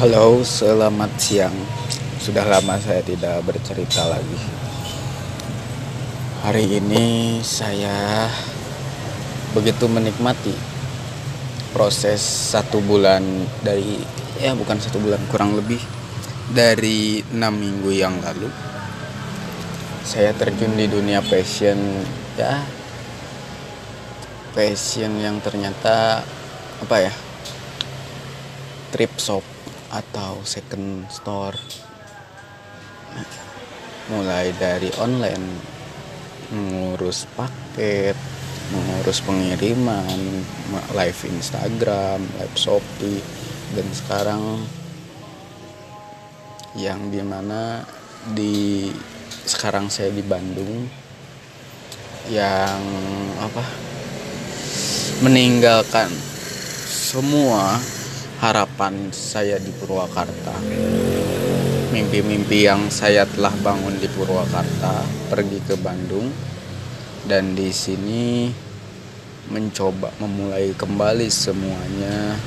Halo, selamat siang. Sudah lama saya tidak bercerita lagi. Hari ini saya begitu menikmati proses satu bulan dari ya bukan satu bulan kurang lebih dari enam minggu yang lalu saya terjun di dunia fashion ya fashion yang ternyata apa ya trip shop atau second store. Mulai dari online mengurus paket mengurus pengiriman live Instagram live Shopee dan sekarang yang di mana di sekarang saya di Bandung yang apa meninggalkan semua harapan saya di Purwakarta. Mimpi-mimpi yang saya telah bangun di Purwakarta pergi ke Bandung dan di sini mencoba memulai kembali semuanya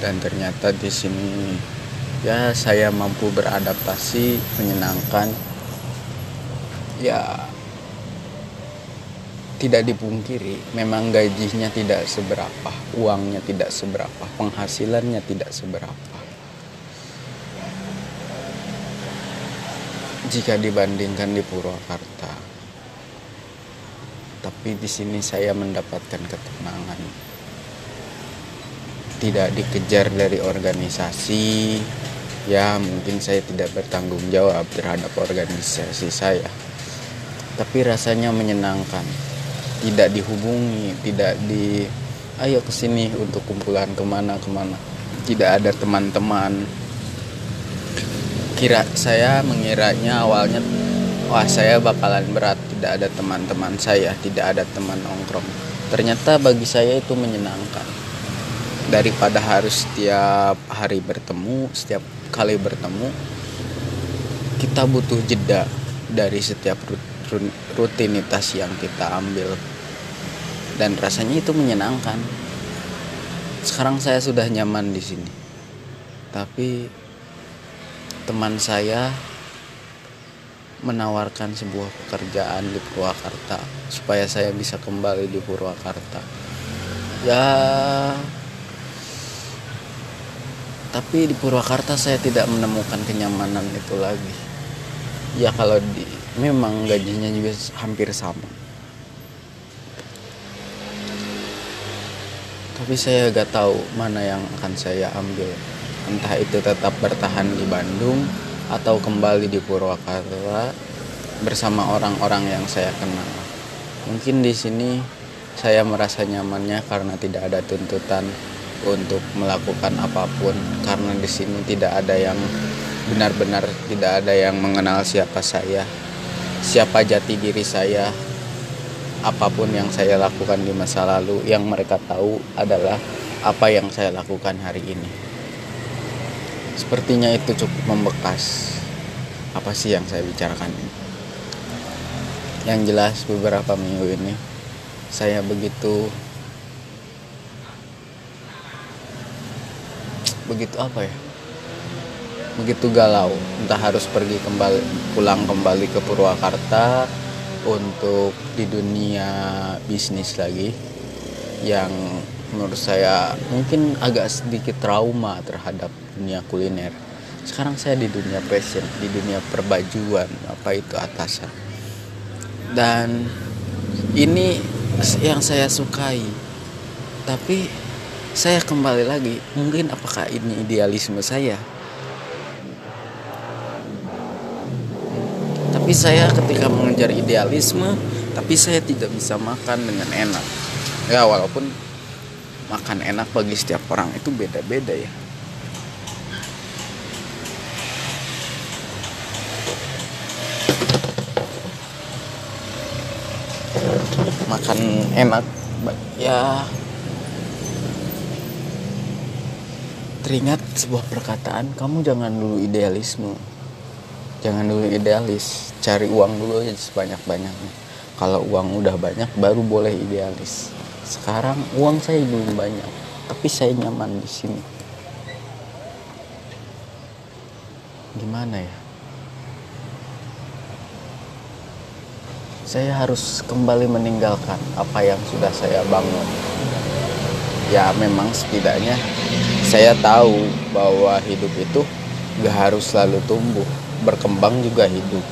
dan ternyata di sini ya saya mampu beradaptasi menyenangkan ya tidak dipungkiri, memang gajinya tidak seberapa, uangnya tidak seberapa, penghasilannya tidak seberapa. Jika dibandingkan di Purwakarta, tapi di sini saya mendapatkan ketenangan. Tidak dikejar dari organisasi, ya mungkin saya tidak bertanggung jawab terhadap organisasi saya, tapi rasanya menyenangkan tidak dihubungi tidak di ayo ke sini untuk kumpulan ke mana ke mana tidak ada teman-teman. Kira saya mengiranya awalnya wah saya bakalan berat tidak ada teman-teman saya tidak ada teman nongkrong. Ternyata bagi saya itu menyenangkan. Daripada harus setiap hari bertemu setiap kali bertemu kita butuh jeda dari setiap rutinitas yang kita ambil dan rasanya itu menyenangkan. Sekarang saya sudah nyaman di sini. Tapi teman saya menawarkan sebuah pekerjaan di Purwakarta supaya saya bisa kembali di Purwakarta. Ya tapi di Purwakarta saya tidak menemukan kenyamanan itu lagi. Ya kalau di memang gajinya juga hampir sama tapi saya gak tahu mana yang akan saya ambil. Entah itu tetap bertahan di Bandung atau kembali di Purwakarta bersama orang-orang yang saya kenal. Mungkin di sini saya merasa nyamannya karena tidak ada tuntutan untuk melakukan apa pun. Karena di sini tidak ada yang benar-benar tidak ada yang mengenal siapa saya siapa jati diri saya apa pun yang saya lakukan di masa lalu yang mereka tahu adalah apa yang saya lakukan hari ini. Sepertinya itu cukup membekas. Apa sih yang saya bicarakan ini? Yang jelas beberapa minggu ini saya begitu begitu apa ya? Begitu galau. Entah harus pergi kembali pulang kembali ke Purwakarta untuk di dunia bisnis lagi yang menurut saya mungkin agak sedikit trauma terhadap dunia kuliner. Sekarang saya di dunia fashion, di dunia perbajuan, apa itu atasan. Dan ini yang saya sukai. Tapi saya kembali lagi, mungkin apakah ini idealisme saya? Tapi saya ketika mengejar idealisme tapi saya tidak bisa makan dengan enak. Ya walaupun makan enak bagi setiap orang itu beda-beda ya. Makan enak ya teringat sebuah perkataan kamu jangan dulu idealisme jangan dulu idealis cari uang dulu aja sebanyak-banyaknya. Kalau uang udah banyak baru boleh idealis. Sekarang uang saya belum banyak tapi saya nyaman di sini. Gimana ya? Saya harus kembali meninggalkan apa yang sudah saya bangun. Ya memang setidaknya saya tahu bahwa hidup itu gak harus selalu tumbuh berkembang juga hidup.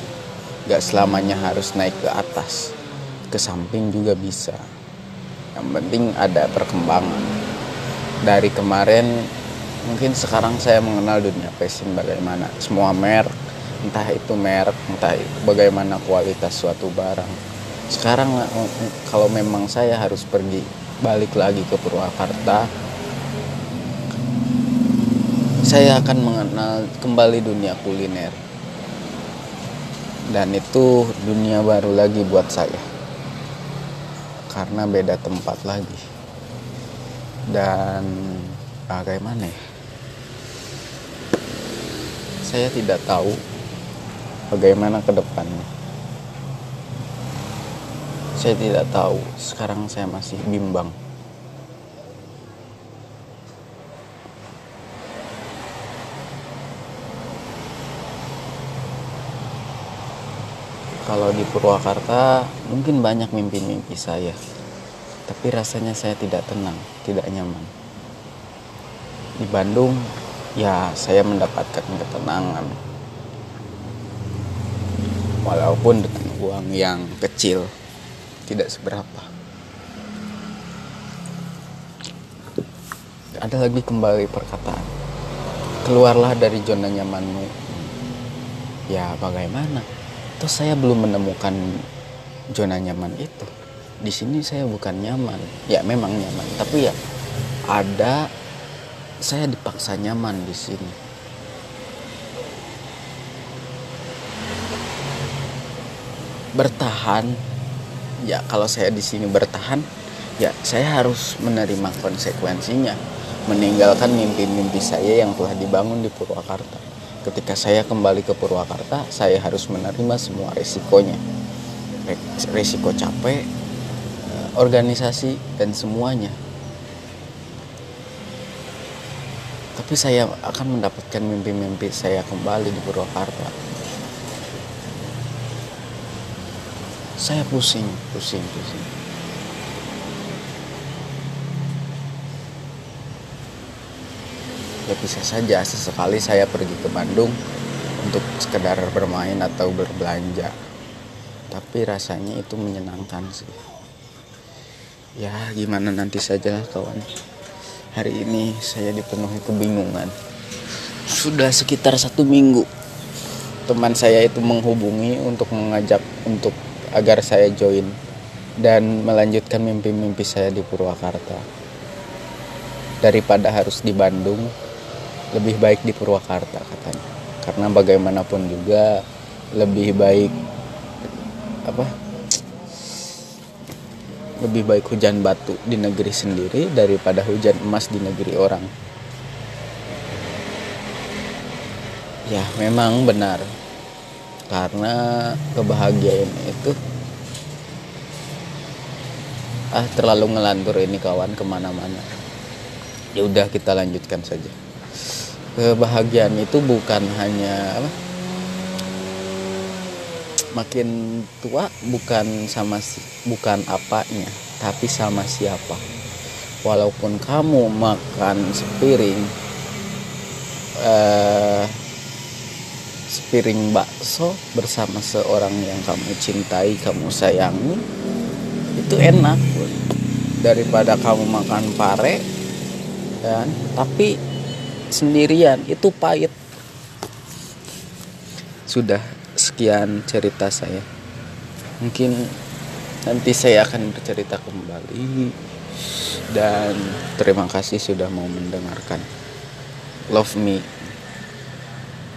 Gak selamanya harus naik ke atas. Ke samping juga bisa. Yang penting ada perkembangan. Dari kemarin mungkin sekarang saya mengenal dunia fashion bagaimana. Semua merek entah itu merek entah itu bagaimana kualitas suatu barang. Sekarang kalau memang saya harus pergi balik lagi ke Purwakarta saya akan mengenal kembali dunia kuliner dan itu dunia baru lagi buat saya. Karena beda tempat lagi. Dan bagaimana ya? Saya tidak tahu bagaimana ke depannya. Saya tidak tahu. Sekarang saya masih bimbang kalau di Purwakarta mungkin banyak mimpi-mimpi saya. Tapi rasanya saya tidak tenang tidak nyaman. Di Bandung ya saya mendapatkan ketenangan. Walaupun dengan uang yang kecil tidak seberapa. Ada lagi kembali perkataan. Keluarlah dari zona nyamanmu. Ya bagaimana Toh saya belum menemukan zona nyaman itu. Di sini saya bukan nyaman. Ya memang nyaman, tapi ya ada saya dipaksa nyaman di sini. Bertahan ya kalau saya di sini bertahan ya saya harus menerima konsekuensinya meninggalkan mimpi-mimpi saya yang telah dibangun di Purwakarta ketika saya kembali ke Purwakarta saya harus menerima semua resikonya. Resiko capek eh, organisasi dan semuanya. Tapi saya akan mendapatkan mimpi-mimpi saya kembali di Purwakarta. Saya pusing pusing pusing ya bisa saja. Sesekali saya pergi ke Bandung untuk sekedar bermain atau berbelanja. Tapi rasanya itu menyenangkan sih. Ya gimana nanti saja kawan. Hari ini saya dipenuhi kebingungan. Sudah sekitar satu minggu teman saya itu menghubungi untuk mengajak untuk agar saya join dan melanjutkan mimpi-mimpi saya di Purwakarta. Daripada harus di Bandung lebih baik di Purwakarta katanya. Karena bagaimanapun juga lebih baik apa lebih baik hujan batu di negeri sendiri daripada hujan emas di negeri orang. Ya memang benar. Karena kebahagiaan itu ah terlalu ngelantur ini kawan ke mana-mana. Ya udah kita lanjutkan saja kebahagiaan itu bukan hanya makin tua bukan sama bukan apanya tapi sama siapa. Walaupun kamu makan sepiring eh, sepiring bakso bersama seorang yang kamu cintai kamu sayangi itu enak. Daripada kamu makan pare dan tapi sendirian itu pahit. Sudah sekian cerita saya. Mungkin nanti saya akan bercerita kembali. Dan terima kasih sudah mau mendengarkan. Love me